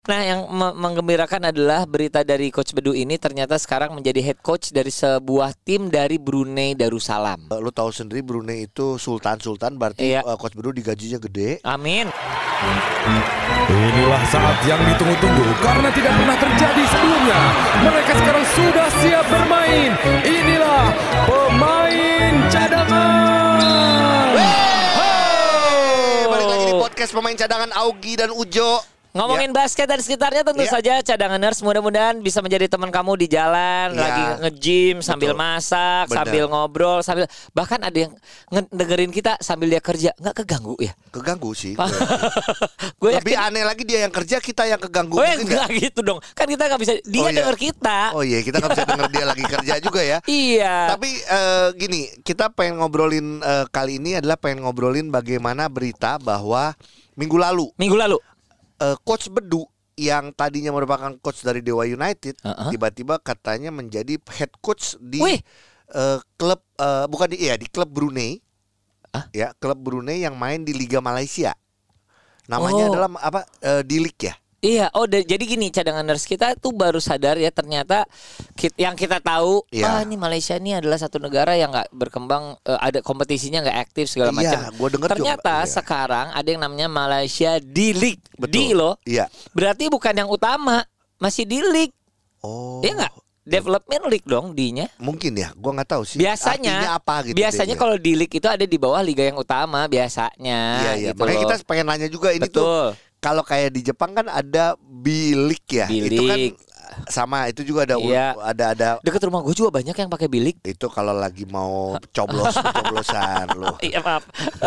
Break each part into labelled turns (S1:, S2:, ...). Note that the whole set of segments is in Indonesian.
S1: Nah, yang me- menggembirakan adalah berita dari Coach Bedu ini ternyata sekarang menjadi head coach dari sebuah tim dari Brunei Darussalam.
S2: Eh, Lu tahu sendiri Brunei itu sultan-sultan berarti
S1: Iya.
S2: eh, coach Bedu digajinya gede.
S1: Amin.
S3: Inilah saat yang ditunggu-tunggu karena tidak pernah terjadi sebelumnya. Mereka sekarang sudah siap bermain. Inilah pemain cadangan.
S2: Hey, balik lagi di podcast pemain cadangan Augie dan Ujo.
S1: Ngomongin basket dan sekitarnya tentu
S2: Ya.
S1: saja cadanganers mudah-mudahan bisa menjadi teman kamu di jalan
S2: Ya.
S1: lagi nge-gym sambil
S2: Betul.
S1: masak,
S2: Bener.
S1: sambil ngobrol, sambil bahkan ada yang nge- dengerin kita sambil dia kerja, nggak keganggu ya?
S2: Keganggu sih. Gue. Lebih
S1: yakin
S2: aneh lagi dia yang kerja, kita yang keganggu.
S1: Oh ya enggak gitu dong. Kan kita nggak bisa dia
S2: Oh, iya.
S1: denger kita.
S2: Oh iya, kita nggak bisa denger dia lagi kerja juga ya.
S1: Iya.
S2: Tapi eh, gini, kita pengen ngobrolin eh, kali ini adalah pengen ngobrolin bagaimana berita bahwa minggu lalu
S1: Minggu lalu.
S2: Eh, coach Bedu yang tadinya merupakan coach dari Dewa United
S1: Uh-uh.
S2: tiba-tiba katanya menjadi head coach di
S1: Wih.
S2: eh, klub eh, bukan di ya di klub Brunei.
S1: Ah?
S2: Ya, klub Brunei yang main di Liga Malaysia. Namanya
S1: Oh.
S2: adalah apa? Eh, di League ya.
S1: Iya, oh da- jadi gini cadanganers kita tuh baru sadar ya ternyata kit- yang kita tahu
S2: Iya.
S1: ah ini Malaysia ini adalah satu negara yang nggak berkembang eh, ada kompetisinya nggak aktif segala macam.
S2: Iya, gua denger juga.
S1: Ternyata
S2: Iya.
S1: sekarang ada yang namanya Malaysia D League.
S2: Betul.
S1: D loh.
S2: Iya.
S1: Berarti bukan yang utama, masih D League.
S2: Oh.
S1: Iya nggak? Development League dong D-nya.
S2: Mungkin ya, gua nggak tahu sih.
S1: Biasanya
S2: Artinya apa gitu.
S1: Biasanya kalau D League itu ada di bawah liga yang utama biasanya
S2: Iya iya.
S1: gitu
S2: Makanya
S1: loh.
S2: kita pengen nanya juga ini tuh
S1: Betul.
S2: Kalau kayak di Jepang kan ada bilik ya. Itu kan
S1: Bilik.
S2: sama itu juga ada
S1: Iya.
S2: ada ada
S1: Deket rumah gue juga banyak yang pakai bilik.
S2: itu kalau lagi mau coblos coblosan loh.
S1: Iya maaf.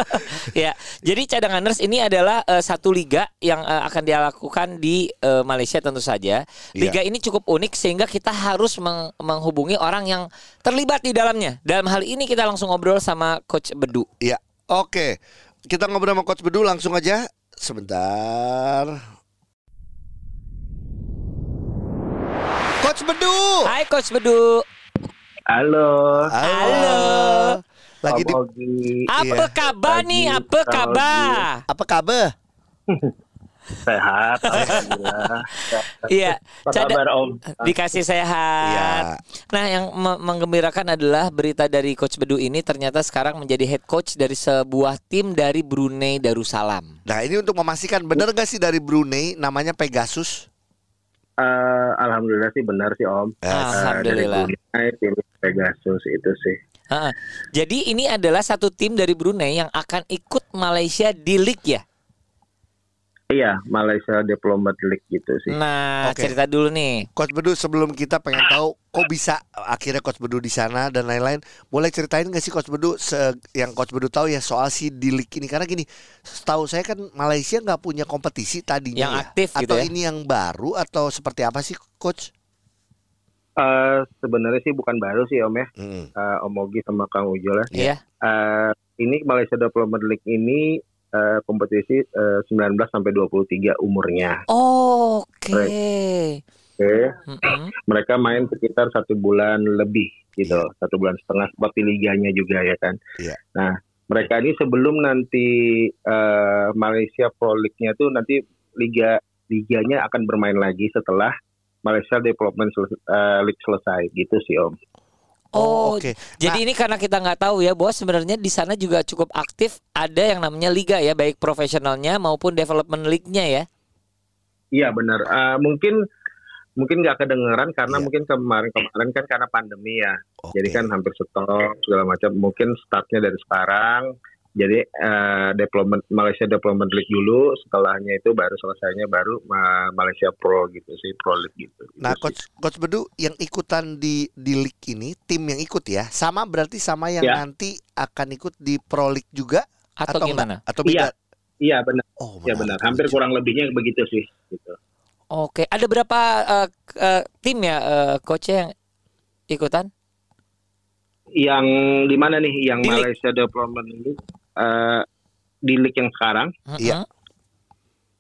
S1: ya, jadi cadanganers ini adalah eh, satu liga yang eh, akan dilakukan di eh, Malaysia tentu saja. Liga ini cukup unik sehingga kita harus meng- menghubungi orang yang terlibat di dalamnya. Dalam hal ini kita langsung ngobrol sama Coach Bedu.
S2: Iya. Oke. Kita ngobrol sama coach Bedu langsung aja. Sebentar. Coach Bedu.
S1: Hai Coach Bedu.
S4: Halo.
S1: Halo.
S2: Lagi di
S4: Ogi.
S1: Apa
S2: Iya.
S1: kabar nih? Apa kabar?
S2: apa kabar?
S4: Sehat. Alhamdulillah.
S1: Iya.
S4: Kabar Om?
S1: Dikasih sehat.
S2: Iya.
S1: Nah, yang me- menggembirakan adalah berita dari Coach Bedu ini ternyata sekarang menjadi head coach dari sebuah tim dari Brunei Darussalam.
S2: Nah ini untuk memastikan benar gak sih dari Brunei namanya Pegasus?
S4: Eh, Alhamdulillah sih benar sih Om.
S2: Eh,
S1: Alhamdulillah.
S4: dari Brunei, tim Pegasus itu sih.
S1: Ha-ha. Jadi ini adalah satu tim dari Brunei yang akan ikut Malaysia di League ya.
S4: Iya, Malaysia Diplomat League gitu sih.
S1: Nah,
S2: Oke.
S1: cerita dulu nih.
S2: Coach Bedu sebelum kita pengen tahu kok bisa akhirnya Coach Bedu di sana dan lain-lain, boleh ceritain gak sih Coach Bedu se- yang Coach Bedu tahu ya soal si di league ini karena gini, setahu saya kan Malaysia nggak punya kompetisi tadinya
S1: Yang
S2: ya.
S1: aktif gitu
S2: atau
S1: ya?
S2: ini yang baru atau seperti apa sih Coach?
S4: Eh, sebenarnya sih bukan baru sih Om ya.
S2: Mm.
S4: Eh, Om Ogi sama Kang Ujol ya.
S1: Iya.
S4: Eh, ini Malaysia Diplomat League ini eh, kompetisi eh, 19 sampai 23 umurnya.
S1: Oke.
S4: Oke.
S1: Mm-mm.
S4: mereka main sekitar satu bulan lebih gitu, satu bulan setengah seperti liganya juga ya kan.
S2: Iya.
S4: Nah, mereka ini sebelum nanti eh, Malaysia Pro League-nya tuh nanti liga liganya akan bermain lagi setelah Malaysia Development Sel- eh, League selesai gitu sih Om.
S1: Oh,
S2: oke.
S1: Jadi ini karena kita nggak tahu ya bahwa sebenarnya di sana juga cukup aktif ada yang namanya liga ya, baik profesionalnya maupun development league-nya ya.
S4: Iya benar. Eh, mungkin mungkin nggak kedengeran karena
S2: Iya.
S4: mungkin kemarin-kemarin kan karena pandemi ya.
S2: Oke.
S4: Jadi kan hampir stop segala macam. Mungkin startnya dari sekarang. Jadi eh, development Malaysia Development League dulu, setelahnya itu baru selesainya baru Ma- Malaysia Pro gitu sih, Pro League gitu.
S2: Nah,
S4: Gitu sih.
S2: coach coach Bedu yang ikutan di di league ini, tim yang ikut ya, sama berarti sama yang
S4: Ya.
S2: nanti akan ikut di Pro League juga
S1: Atau,
S2: enggak?
S1: gimana?
S2: Atau beda?
S4: Iya benar,
S2: Oh,
S4: iya benar. Hampir kurang lebihnya begitu sih. Gitu.
S1: Oke, ada berapa eh, k- eh, tim ya eh, coach yang ikutan?
S4: Yang di mana nih? Yang
S1: Di league.
S4: Malaysia Development League eh, di league yang sekarang
S2: Iya.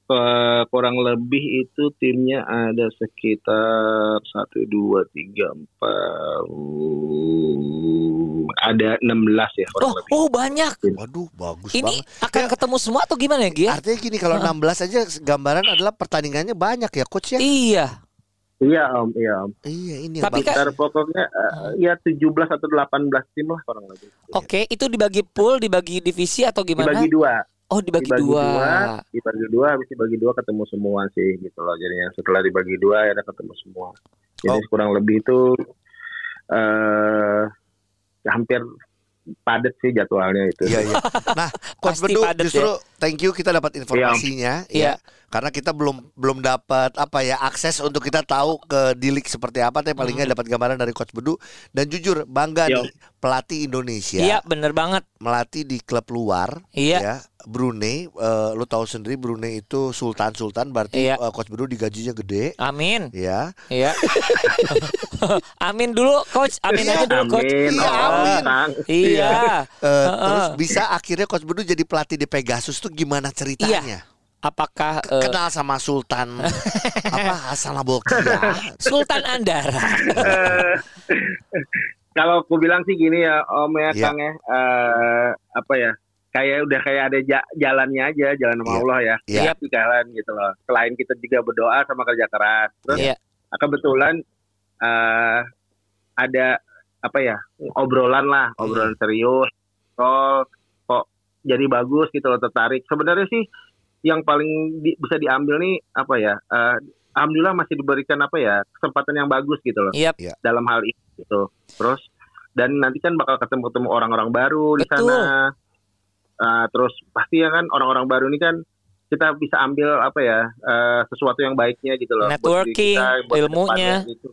S4: Eh, kurang lebih itu timnya ada sekitar satu dua tiga empat ada 16 ya kurang
S1: Oh,
S4: lebih.
S1: oh banyak.
S2: Waduh, bagus
S1: Ini
S2: banget.
S1: akan ketemu semua atau gimana ya, Gia?
S2: Artinya gini kalau 16 aja gambaran adalah pertandingannya banyak ya coach ya.
S1: Iya.
S4: Iya om, iya om.
S2: Iya ini
S1: Tapi kan-
S4: pokoknya eh, ya 17 atau 18 tim lah kurang lebih.
S1: Oke, itu dibagi pool, dibagi divisi atau gimana?
S4: Dibagi dua.
S1: Oh, dibagi,
S4: dibagi
S1: dua.
S4: dua, dibagi dua, habis dibagi dua ketemu semua sih gitu loh. Jadinya setelah dibagi dua ya ketemu semua. Jadi
S2: Oh.
S4: kurang lebih itu eh hampir padat sih jadwalnya itu.
S2: Iya iya. Nah, coach Bedu
S1: padet
S2: justru thank you kita dapat informasinya
S1: Iya.
S2: ya. Karena kita belum belum dapat apa ya akses untuk kita tahu ke dilik seperti apa tapi paling nggak dapat gambaran dari coach Bedu dan jujur bangga
S4: Yo.
S2: nih pelatih Indonesia
S1: Iya, bener banget.
S2: melatih di klub luar
S1: Iya.
S2: ya Brunei eh, lu tahu sendiri Brunei itu sultan sultan berarti
S1: Iya.
S2: eh, coach Bedu digajinya gede
S1: Amin.
S2: ya
S1: Iya. amin dulu, coach. Amin aja dulu, coach.
S4: Amin.
S2: Iya,
S4: Oh,
S2: amin.
S1: Iya.
S2: Eh,
S1: Heeh.
S2: terus bisa akhirnya coach Bedu jadi pelatih di Pegasus tuh gimana ceritanya
S1: Apakah eh,
S2: kenal sama Sultan apa Hasan Abokia
S1: Sultan Andara?
S4: Eh, Kalau aku bilang sih gini ya Om ya
S2: Iya.
S4: Kang ya eh, apa ya kayak udah kayak ada ja- jalannya aja jalan sama
S2: Iya.
S4: Allah ya
S2: Iya.
S4: Tiap jalan gitu loh selain kita juga berdoa sama kerja keras terus
S1: Iya.
S4: kebetulan eh ada apa ya obrolan lah
S2: Hmm.
S4: obrolan serius oh kok jadi bagus gitu loh tertarik sebenarnya sih yang paling di- bisa diambil nih apa ya eh, alhamdulillah masih diberikan apa ya kesempatan yang bagus gitu loh
S1: Yap.
S4: dalam hal ini gitu terus dan nanti kan bakal ketemu ketemu orang-orang baru di sana Eh, terus pasti ya kan orang-orang baru ini kan kita bisa ambil apa ya eh, sesuatu yang baiknya gitu loh buat diri
S1: Networking,
S4: buat
S1: ilmunya.
S4: ke depannya gitu.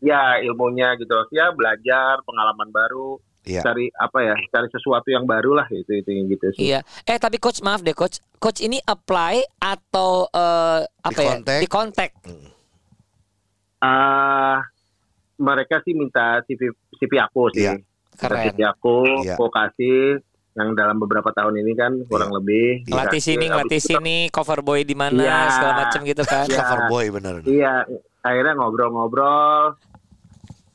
S4: ya ilmunya gitu loh ya belajar pengalaman baru
S2: Iya.
S4: cari apa ya cari sesuatu yang baru lah itu itu gitu sih
S1: Iya. Eh tapi coach maaf deh coach. Coach ini apply atau eh, apa ya?
S2: Di-contact.
S1: Di kontak.
S4: Ah, mereka sih minta CV CV aku sih
S2: Iya.
S1: Keren.
S4: CV aku
S2: Iya.
S4: aku kasih yang dalam beberapa tahun ini kan kurang lebih
S2: Iya.
S1: Ngelatih sini, ngelatih
S4: itu-
S1: sini, cover boy di mana,
S4: Iya.
S1: segala macam gitu kan.
S4: Iya.
S2: cover boy bener
S4: Iya, akhirnya ngobrol-ngobrol.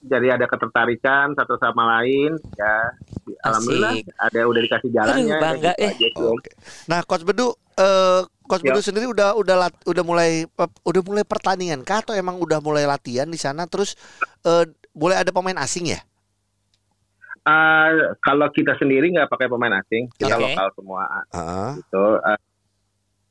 S4: Jadi ada ketertarikan satu sama lain, ya. Alhamdulillah ada udah dikasih jalannya.
S1: Aduh, bangga,
S4: gitu
S1: eh.
S4: aja sih, Om.
S2: Oke. Nah, coach Bedu, eh coach
S4: Ya.
S2: Bedu sendiri udah udah lat- udah mulai pe- udah mulai pertandingan kah atau emang udah mulai latihan di sana terus eh boleh ada pemain asing ya?
S4: Ah, kalau kita sendiri nggak pakai pemain asing, kita
S1: Oke.
S4: lokal semua.
S2: Heeh.
S4: Gitu. Ah,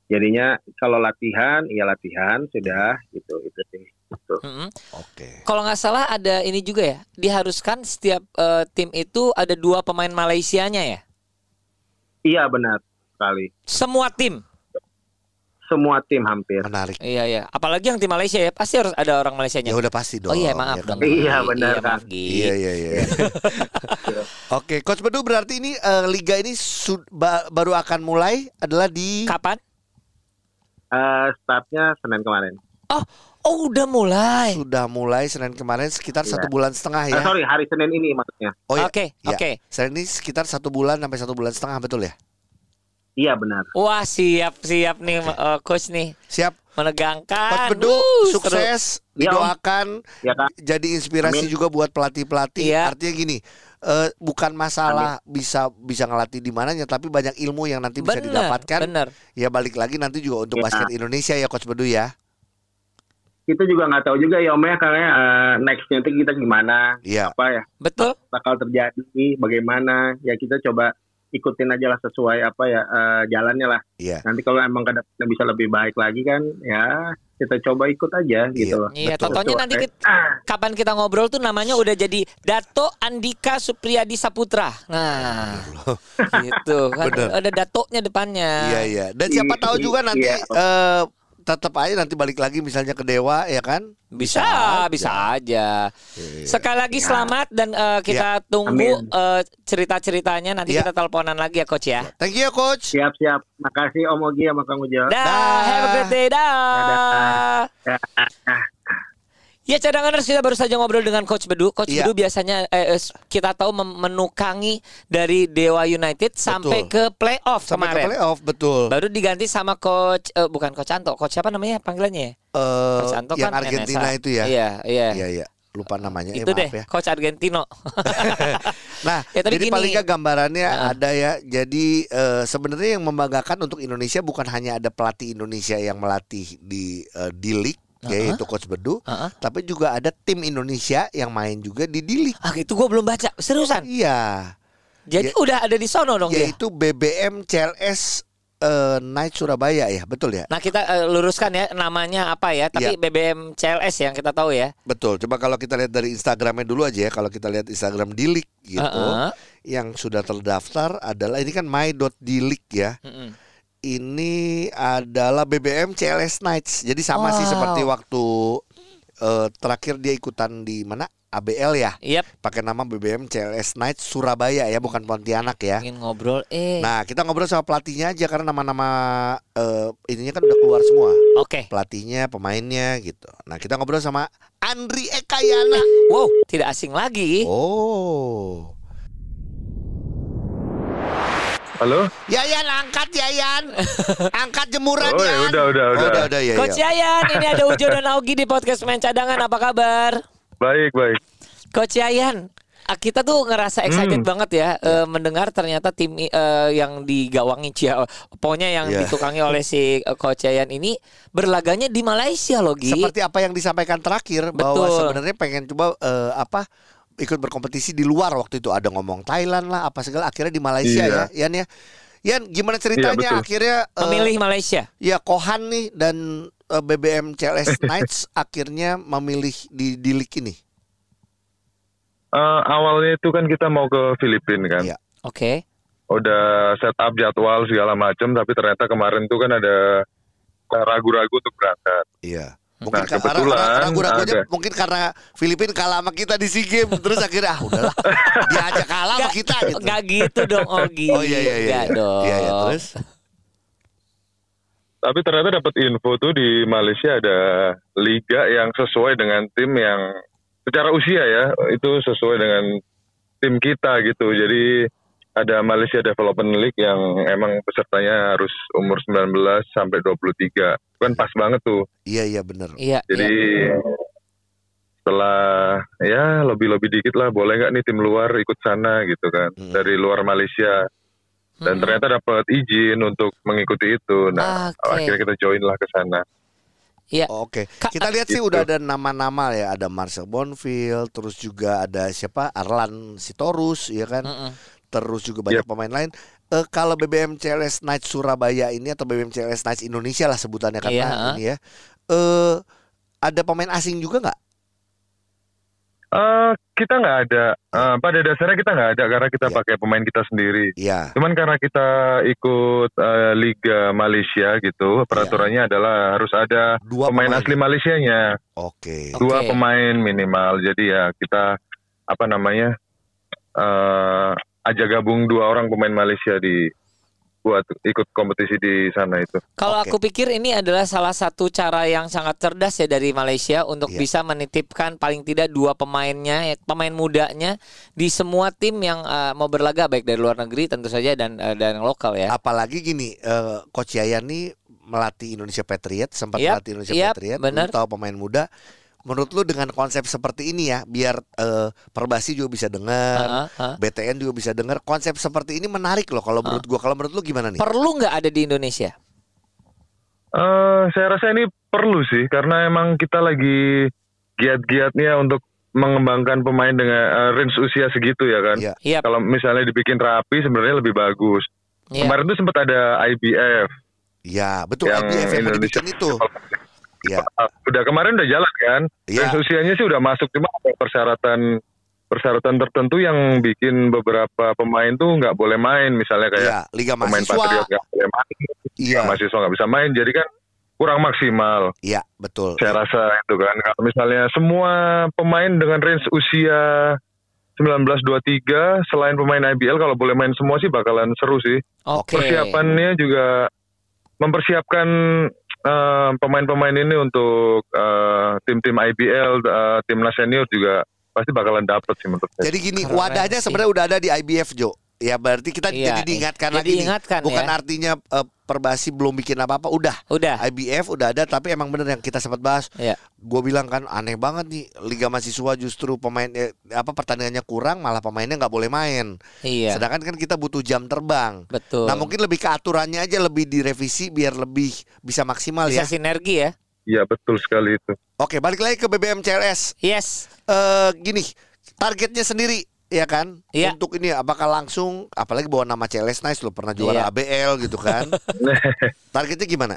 S4: jadinya kalau latihan, ya latihan sudah gitu itu sih. Gitu.
S1: Mm-mm.
S2: Oke.
S1: Kalau nggak salah ada ini juga ya. Diharuskan setiap eh, tim itu ada dua pemain Malaysianya ya.
S4: Iya benar sekali.
S1: Semua tim.
S4: Semua tim hampir.
S2: Menarik.
S1: Iya iya. Apalagi yang tim Malaysia ya pasti harus ada orang Malaysianya.
S2: Ya udah pasti dong.
S1: oh iya maaf
S2: ya
S1: dong.
S2: kan?
S4: Iya,
S1: Gi.
S4: benar,
S1: Iya, maaf,
S4: Kang.
S1: Gi.
S2: Iya iya iya. Oke, coach Bedu berarti ini eh, liga ini sud- ba- baru akan mulai adalah di
S1: Kapan?
S4: Eh, startnya Senin kemarin.
S1: Oh, oh udah mulai.
S2: sudah mulai Senin kemarin sekitar
S4: Iya.
S2: satu bulan setengah ya.
S4: sorry, hari Senin ini maksudnya.
S2: Oh ya.
S1: Oke,
S2: ya.
S1: oke.
S2: Senin ini sekitar satu bulan sampai satu bulan setengah betul ya?
S4: Iya benar.
S1: Wah, siap siap nih eh, coach nih.
S2: Siap.
S1: Menegangkan.
S2: Coach Bedu
S1: seru.
S2: sukses,
S4: Iya, Om.
S2: didoakan
S4: Ya kan?
S2: jadi inspirasi
S4: Amin.
S2: juga buat pelatih-pelatih.
S1: Iya.
S2: Artinya gini, eh, bukan masalah bisa bisa ngelatih di mananya, tapi banyak ilmu yang nanti bisa
S1: Bener,
S2: didapatkan.
S1: bener.
S2: Ya balik lagi nanti juga untuk
S4: Iya.
S2: basket Indonesia ya Coach Bedu ya.
S4: Kita juga nggak tahu juga ya Om ya karena eh, nextnya itu kita gimana,
S2: Iya.
S4: apa ya
S1: Betul.
S4: bakal terjadi, bagaimana. Ya kita coba ikutin aja lah sesuai apa ya eh, jalannya lah.
S2: Iya.
S4: Nanti kalau emang ke depannya bisa lebih baik lagi kan, ya kita coba ikut aja gitu loh.
S1: Iya, totonya nanti kita,
S4: Ah,
S1: kapan kita ngobrol tuh namanya udah jadi Dato Andika Supriyadi Saputra. Nah, gitu kan.
S2: Bener.
S1: Ada datonya depannya.
S2: Iya iya. Dan siapa tahu juga nanti
S4: Iya.
S2: eh, tetap aja nanti balik lagi misalnya ke Dewa ya kan?
S1: Bisa,
S2: Bisa
S1: bisa aja.
S2: Iya.
S1: Sekali lagi
S4: Ya.
S1: selamat dan eh, kita tunggu
S4: Amin.
S1: eh, cerita-ceritanya nanti
S2: Ya.
S1: kita teleponan lagi ya coach ya.
S2: Thank you ya coach.
S4: Siap-siap. Makasih Om Ogi sama Kang Ujo.
S1: Dah,
S2: Dah.
S1: have a great day. Dah.
S4: Dah.
S1: Ya cadanganers kita baru saja ngobrol dengan Coach Bedu. Coach
S2: Iya.
S1: Bedu biasanya eh, eh, kita tahu menukangi dari Dewa United sampai ke playoff
S2: Sampai ke
S1: kemarin.
S2: playoff betul.
S1: Baru diganti sama Coach eh, bukan Coach Anto, Coach siapa namanya panggilannya? ya?
S2: Eh,
S1: Coach Anto
S2: yang
S1: kan
S2: Argentina
S1: NSA.
S2: itu ya.
S1: Iya, iya.
S2: Iya iya. Lupa namanya
S1: Itu
S2: eh,
S1: deh,
S2: ya.
S1: Coach Argentino.
S2: Nah,
S1: Ya,
S2: jadi
S1: gini.
S2: paling nggak gambarannya
S1: Ah.
S2: ada ya. Jadi eh, sebenarnya yang membanggakan untuk Indonesia bukan hanya ada pelatih Indonesia yang melatih di eh, di league yaitu coach Bedu,
S1: Ah, ah.
S2: tapi juga ada tim Indonesia yang main juga di di league.
S1: Ah, itu gue belum baca. Seriusan.
S2: Iya,
S1: Jadi
S2: Ya-
S1: udah ada di sono dong dia.
S2: yaitu BBM CLS eh, Night Surabaya ya, betul ya?
S1: Nah kita eh, luruskan ya namanya apa ya. Tapi
S2: Iya.
S1: BBM CLS yang kita tahu ya.
S2: Betul. Coba kalau kita lihat dari Instagramnya dulu aja ya. Kalau kita lihat Instagram Dilik gitu,
S1: Ah, ah.
S2: yang sudah terdaftar adalah ini kan my.dilik ya.
S1: Mm-mm.
S2: Ini adalah BBM CLS Nights. Jadi sama sih
S1: Wow.
S2: seperti waktu eh, terakhir dia ikutan di mana? ABL ya.
S1: Yep.
S2: Pakai nama BBM CLS Nights Surabaya ya, bukan Pontianak ya.
S1: Ingin ngobrol. Eh.
S2: Nah, kita ngobrol sama pelatihnya aja karena nama-nama eh, ininya kan udah keluar semua.
S1: Oke.
S2: Pelatihnya, pemainnya gitu. Nah, kita ngobrol sama Andri Ekayana.
S1: Wow, tidak asing lagi.
S2: Oh.
S5: Halo?
S2: Yayan angkat Yayan. angkat jemuran
S5: Oh, ya
S2: Yan.
S5: udah, udah,
S2: Oh,
S5: udah.
S2: udah, udah, ya,
S1: Coach
S2: ya.
S1: Yayan, ini ada Ujo dan Augie di podcast main cadangan. Apa kabar?
S5: Baik, baik.
S1: Coach Yayan, ah, kita tuh ngerasa excited
S5: Hmm.
S1: banget ya eh, mendengar ternyata tim eh, yang digawangi Cia, pokoknya yang
S2: Iya.
S1: ditukangi oleh si eh, Coach Yayan ini berlaganya di Malaysia loh, Gi.
S2: Seperti apa yang disampaikan terakhir bahwa
S1: Betul.
S2: sebenarnya pengen coba eh, apa ikut berkompetisi di luar waktu itu ada ngomong Thailand lah apa segala akhirnya di Malaysia
S5: Iya.
S2: ya Yan ya. Yan gimana ceritanya
S5: betul.
S2: akhirnya eh,
S1: Memilih Malaysia.
S2: ya Kohan nih dan eh, BBM CLS Knights akhirnya memilih di di league ini.
S5: Eh, awalnya itu kan kita mau ke Filipina kan.
S2: Iya.
S1: Oke.
S5: Udah set up jadwal segala macam, tapi ternyata kemarin tuh kan ada ragu-ragu untuk berangkat.
S2: Iya. Mungkin
S5: Nah,
S2: karena
S5: kebetulan
S2: ragu-ragu aja
S5: ada.
S2: mungkin karena Filipina kalah sama kita di SEA Games terus akhirnya ah udahlah dia aja kalah sama kita gitu.
S1: Enggak gitu dong, Ogi.
S2: Oh iya iya iya.
S1: Enggak
S2: iya.
S1: dong.
S2: Iya, iya, terus
S5: Tapi ternyata dapat info tuh di Malaysia ada liga yang sesuai dengan tim yang secara usia ya itu sesuai dengan tim kita gitu. Jadi ada Malaysia Development League yang emang pesertanya harus umur 19 sampai 23. Kan pas banget tuh.
S2: iya iya benar.
S1: Iya.
S5: Jadi
S1: iya.
S5: setelah ya lebih-lebih dikit lah boleh nggak nih tim luar ikut sana gitu kan
S2: Hmm.
S5: dari luar Malaysia dan
S1: Mm-mm.
S5: ternyata dapat izin untuk mengikuti itu. Nah
S1: Oke.
S5: akhirnya kita join lah ke sana.
S1: Iya.
S2: Oh, Oke,
S1: Ka-
S2: kita lihat sih
S5: gitu.
S2: udah ada nama-nama ya, ada Marcel Bonfield, terus juga ada siapa Arlan Sitorus, ya kan,
S1: Mm-mm.
S2: Terus juga banyak
S5: Yep.
S2: pemain lain. Eh kalau BBM CLS Nights Surabaya ini atau BBM CLS Nights Indonesia lah sebutannya karena
S1: Iya, ha.
S2: ini ya, eh ada pemain asing juga nggak?
S5: Eh kita nggak ada. Eh, pada dasarnya kita nggak ada karena kita
S2: Iya.
S5: pakai pemain kita sendiri.
S2: Iya,
S5: Cuman karena kita ikut eh, Liga Malaysia gitu, peraturannya adalah harus ada
S2: dua
S5: pemain, asli Malaysianya,
S2: Oke,
S5: dua
S1: Oke.
S5: pemain minimal. Jadi ya kita apa namanya eh aja gabung dua orang pemain Malaysia di buat ikut kompetisi di sana itu.
S1: Kalau
S2: Oke.
S1: aku pikir ini adalah salah satu cara yang sangat cerdas ya dari Malaysia untuk
S2: Iya.
S1: bisa menitipkan paling tidak dua pemainnya, ya, pemain mudanya di semua tim yang eh, mau berlaga baik dari luar negeri tentu saja dan eh, dan lokal ya.
S2: apalagi gini, eh, Coach Yayan nih melatih Indonesia Patriot, sempat
S1: Yap,
S2: melatih Indonesia
S1: yap,
S2: Patriot,
S1: bener.
S2: tahu pemain muda. Menurut lu dengan konsep seperti ini ya, biar eh, Perbasi juga bisa dengar,
S1: Heeh, heeh.
S2: BTN juga bisa dengar konsep seperti ini menarik loh kalau menurut gua. Kalau menurut lu gimana nih?
S1: Perlu nggak ada di Indonesia?
S5: Eh saya rasa ini perlu sih karena emang kita lagi giat-giatnya untuk mengembangkan pemain dengan eh, range usia segitu ya kan.
S2: Iya.
S1: Iya.
S5: Kalau misalnya dibikin rapi sebenarnya lebih bagus.
S1: Iya.
S5: Kemarin tuh sempat ada IBF
S2: Ya, betul
S5: yang
S2: IBF yang
S5: Indonesia
S2: itu. Ya,
S5: Ah, udah kemarin udah jalan kan.
S2: Iya.
S5: Range usianya sih udah masuk cuma ada persyaratan persyaratan tertentu yang bikin beberapa pemain tuh nggak boleh main misalnya kayak
S2: iya, Liga
S5: pemain
S2: Mahasiswa.
S5: Patriot nggak boleh main,
S2: Iya,
S5: mahasiswa nggak bisa main jadi kan kurang maksimal.
S2: iya, betul.
S5: saya rasa itu kan kalau misalnya semua pemain dengan range usia 19-23 selain pemain IBL kalau boleh main semua sih bakalan seru sih
S1: Oke.
S5: persiapannya juga mempersiapkan eh, pemain-pemain ini untuk eh, tim-tim IBL eh, timnas senior juga pasti bakalan dapet sih menurut saya
S2: Jadi gini,
S1: Keren
S2: wadahnya sebenarnya udah ada di IBF Jo. Ya berarti kita
S1: Iya,
S2: jadi diingatkan
S1: jadi
S2: lagi nih.
S1: diingatkan
S2: Bukan
S1: ya.
S2: artinya eh, Perbasi belum bikin apa-apa, udah.
S1: Udah.
S2: IBF udah ada, tapi emang bener yang kita sempat bahas.
S1: Iya.
S2: Gue bilang kan aneh banget nih Liga Mahasiswa justru pemain eh, apa pertandingannya kurang, malah pemainnya nggak boleh main.
S1: Iya.
S2: Sedangkan kan kita butuh jam terbang.
S1: Betul.
S2: Nah mungkin lebih ke aturannya aja lebih direvisi biar lebih bisa maksimal
S1: bisa
S2: ya.
S1: sinergi ya.
S5: Iya betul sekali itu.
S2: Oke balik lagi ke BBM CLS.
S1: Yes.
S2: eh gini targetnya sendiri ya kan
S1: Iya.
S2: untuk ini apakah langsung apalagi bawa nama CLS Nice lo pernah
S1: Iya.
S2: juara ABL gitu kan targetnya gimana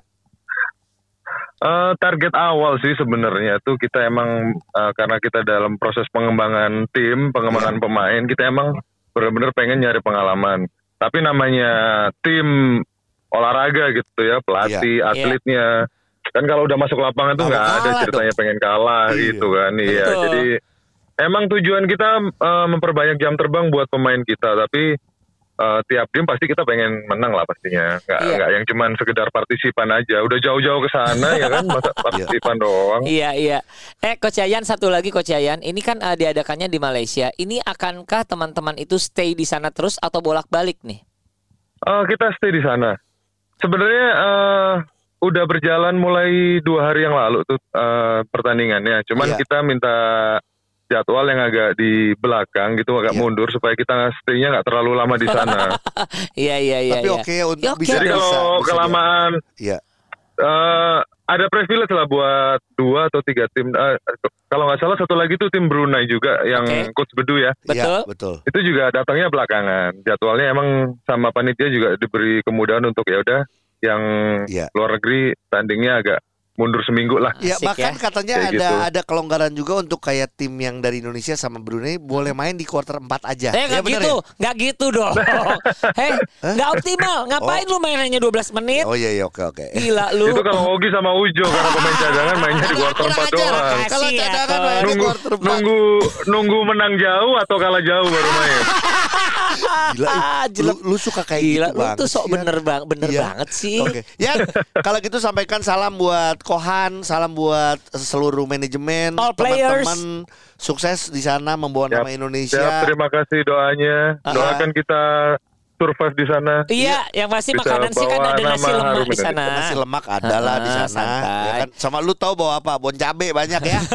S5: Eh, target awal sih sebenarnya tuh kita emang eh, karena kita dalam proses pengembangan tim, pengembangan pemain, kita emang benar-benar pengen nyari pengalaman. Tapi namanya tim olahraga gitu ya, pelatih,
S1: Iya.
S5: atletnya. Kan kalau udah masuk lapangan tuh
S2: Nggak
S5: ada ceritanya pengen kalah
S2: Iya.
S5: gitu kan. Iya,
S1: Betul.
S5: jadi emang tujuan kita eh, memperbanyak jam terbang buat pemain kita, tapi eh, tiap tim pasti kita pengen menang lah pastinya. Nggak,
S1: Iya.
S5: nggak yang cuman sekedar partisipan aja. Udah jauh-jauh ke sana ya kan, masa partisipan doang.
S1: Iya iya. Eh Coach Yayan satu lagi Coach Yayan, ini kan eh, diadakannya di Malaysia. Ini akankah teman-teman itu stay di sana terus atau bolak-balik nih?
S5: Eh, kita stay di sana. Sebenarnya eh, udah berjalan mulai dua hari yang lalu tuh eh, pertandingannya. Cuman
S2: Iya.
S5: kita minta jadwal yang agak di belakang gitu, agak
S2: Iya.
S5: mundur supaya kita stay-nya nggak terlalu lama di sana.
S1: Iya iya iya.
S2: tapi
S1: iya.
S2: oke untuk
S1: Ya, oke.
S2: bisa
S5: Jadi
S2: bisa,
S5: kalau
S2: bisa
S5: kelamaan,
S2: Iya.
S5: eh, ada privilege lah buat dua atau tiga tim. Eh, kalau nggak salah satu lagi tuh tim Brunei juga yang
S1: Oke.
S5: coach Bedu ya.
S2: Iya,
S1: Betul.
S2: betul
S5: itu juga datangnya belakangan. Jadwalnya emang sama panitia juga diberi kemudahan untuk ya udah yang
S2: Iya.
S5: luar negeri tandingnya agak mundur seminggu lah.
S2: Ya
S1: Asik
S2: bahkan
S1: ya.
S2: katanya
S5: Kayak
S2: ada
S5: gitu.
S2: ada kelonggaran juga untuk kayak tim yang dari Indonesia sama Brunei boleh main di quarter 4 aja.
S1: Eh
S2: Ya,
S1: gitu, nggak gitu dong. Hei, nggak optimal. Ngapain lu main hanya 12 menit?
S2: ya? Oh iya iya oke oke.
S1: Gila lu.
S5: Itu kalau Ogi sama Ujo karena pemain cadangan mainnya di kuarter
S2: Kurang
S5: 4
S2: ajar.
S5: doang.
S2: Kalau
S1: ya,
S2: cadangan main di
S5: Nunggu
S2: quarter 4.
S5: nunggu nunggu menang jauh atau kalah jauh baru main.
S2: Gila,
S1: Ah,
S2: lu, lu suka kayak
S1: Gila,
S2: gitu
S1: lu
S2: banget
S1: tuh sok bener bang, bener
S2: Iya.
S1: banget sih.
S2: Oke, ya kalau gitu sampaikan salam buat Kohan, salam buat seluruh manajemen,
S1: All players.
S2: teman-teman sukses di sana membawa nama Indonesia.
S5: Siap, terima kasih doanya.
S1: Ah.
S5: Doakan kita survive di sana.
S1: Iya, yang pasti
S5: Bisa
S1: makanan sih kan ada nasi lemak di sana.
S2: Nasi lemak adalah di
S1: Ah,
S2: sana. Ya kan? Sama lu tahu bawa apa? Bon cabe banyak ya.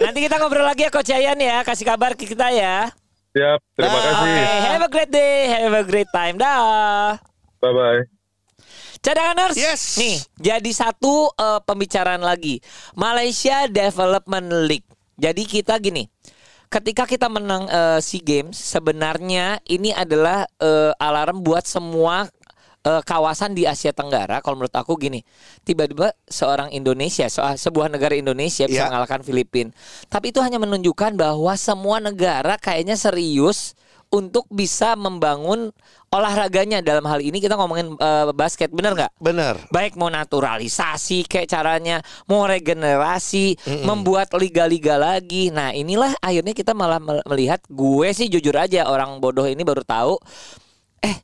S1: Nanti kita ngobrol lagi ya Coach Yayan ya, kasih kabar ke kita ya.
S5: Siap, terima
S2: Ah,
S5: kasih.
S1: Oke, have a great day, have a great time. Dah.
S5: Bye bye.
S1: Cadanganers,
S2: Yes.
S1: nih jadi satu eh, pembicaraan lagi Malaysia Development League. Jadi kita gini, ketika kita menang eh, SEA Games, sebenarnya ini adalah eh, alarm buat semua eh, kawasan di Asia Tenggara. Kalau menurut aku gini, tiba-tiba seorang Indonesia, soal sebuah negara Indonesia bisa
S2: Iya.
S1: mengalahkan Filipina. Tapi itu hanya menunjukkan bahwa semua negara kayaknya serius untuk bisa membangun olahraganya dalam hal ini kita ngomongin eh, basket bener nggak?
S2: Bener.
S1: Baik mau naturalisasi kayak caranya, mau regenerasi, membuat liga-liga lagi. Nah inilah akhirnya kita malah mel- melihat gue sih jujur aja orang bodoh ini baru tahu. Eh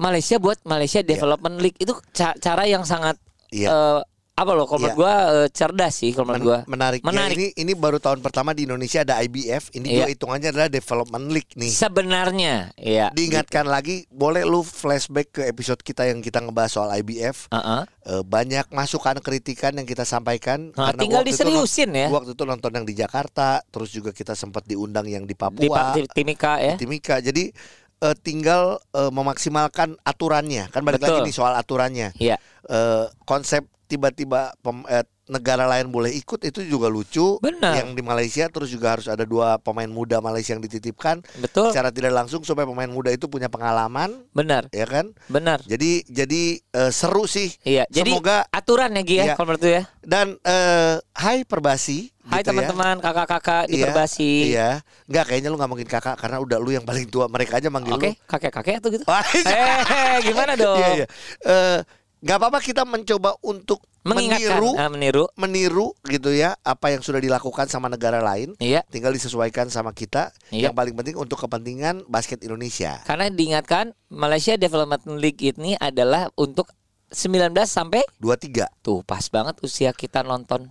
S1: Malaysia buat Malaysia Development League itu ca- cara yang sangat
S2: Iya.
S1: eh, apa loh kalau
S2: Iya.
S1: menurut gue eh, cerdas sih kalau.
S2: Men- menarik. Ya,
S1: Menarik.
S2: ini ini baru tahun pertama di Indonesia ada IBF. Ini
S1: Iya.
S2: juga hitungannya adalah Development League nih.
S1: Sebenarnya, ya.
S2: Diingatkan lagi, boleh lu flashback ke episode kita yang kita ngebahas soal IBF.
S1: Heeh.
S2: Eh, banyak masukan kritikan yang kita sampaikan
S1: Nah,
S2: karena
S1: tinggal
S2: waktu
S1: diseriusin ya.
S2: Waktu itu nonton yang di Jakarta, terus juga kita sempat diundang yang di Papua,
S1: Di Timika ya.
S2: di Timika. Jadi eh, tinggal eh, memaksimalkan aturannya. Kan balik
S1: Betul.
S2: lagi nih soal aturannya.
S1: Iya.
S2: Eh, konsep tiba-tiba pem- eh, negara lain boleh ikut itu juga lucu.
S1: Benar.
S2: Yang di Malaysia terus juga harus ada dua pemain muda Malaysia yang dititipkan
S1: Betul.
S2: secara tidak langsung supaya pemain muda itu punya pengalaman,
S1: Benar.
S2: ya kan?
S1: Benar.
S2: Jadi jadi eh, seru sih.
S1: Iya, jadi
S2: Semoga
S1: aturan ya Gi ya
S2: Iya.
S1: kalau menurut ya.
S2: dan eh, Hai Perbasi.
S1: Hai
S2: gitu ya.
S1: teman-teman, kakak-kakak di
S2: Iya,
S1: Perbasi.
S2: Iya. Enggak kayaknya lu nggak mungkin kakak karena udah lu yang paling tua. Mereka aja manggil
S1: Oke,
S2: lu.
S1: kakek-kakek atau gitu. Eh, gimana dong?
S2: Iya, iya. Eh, nggak apa-apa kita mencoba untuk
S1: Mengingatkan,
S2: meniru
S1: ah, meniru.
S2: meniru gitu ya apa yang sudah dilakukan sama negara lain.
S1: Iya.
S2: Tinggal disesuaikan sama kita.
S1: Iya.
S2: Yang paling penting untuk kepentingan basket Indonesia.
S1: Karena diingatkan Malaysia Development League ini adalah untuk 19 sampai
S2: Dua tiga
S1: tuh pas banget usia kita nonton.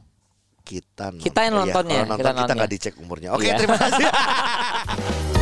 S2: kita
S1: Kita yang
S2: Iya,
S1: nontonnya,
S2: kalau nonton
S1: kita
S2: kita
S1: nontonnya.
S2: nggak dicek umurnya. Oke,
S1: Iya.
S2: terima kasih.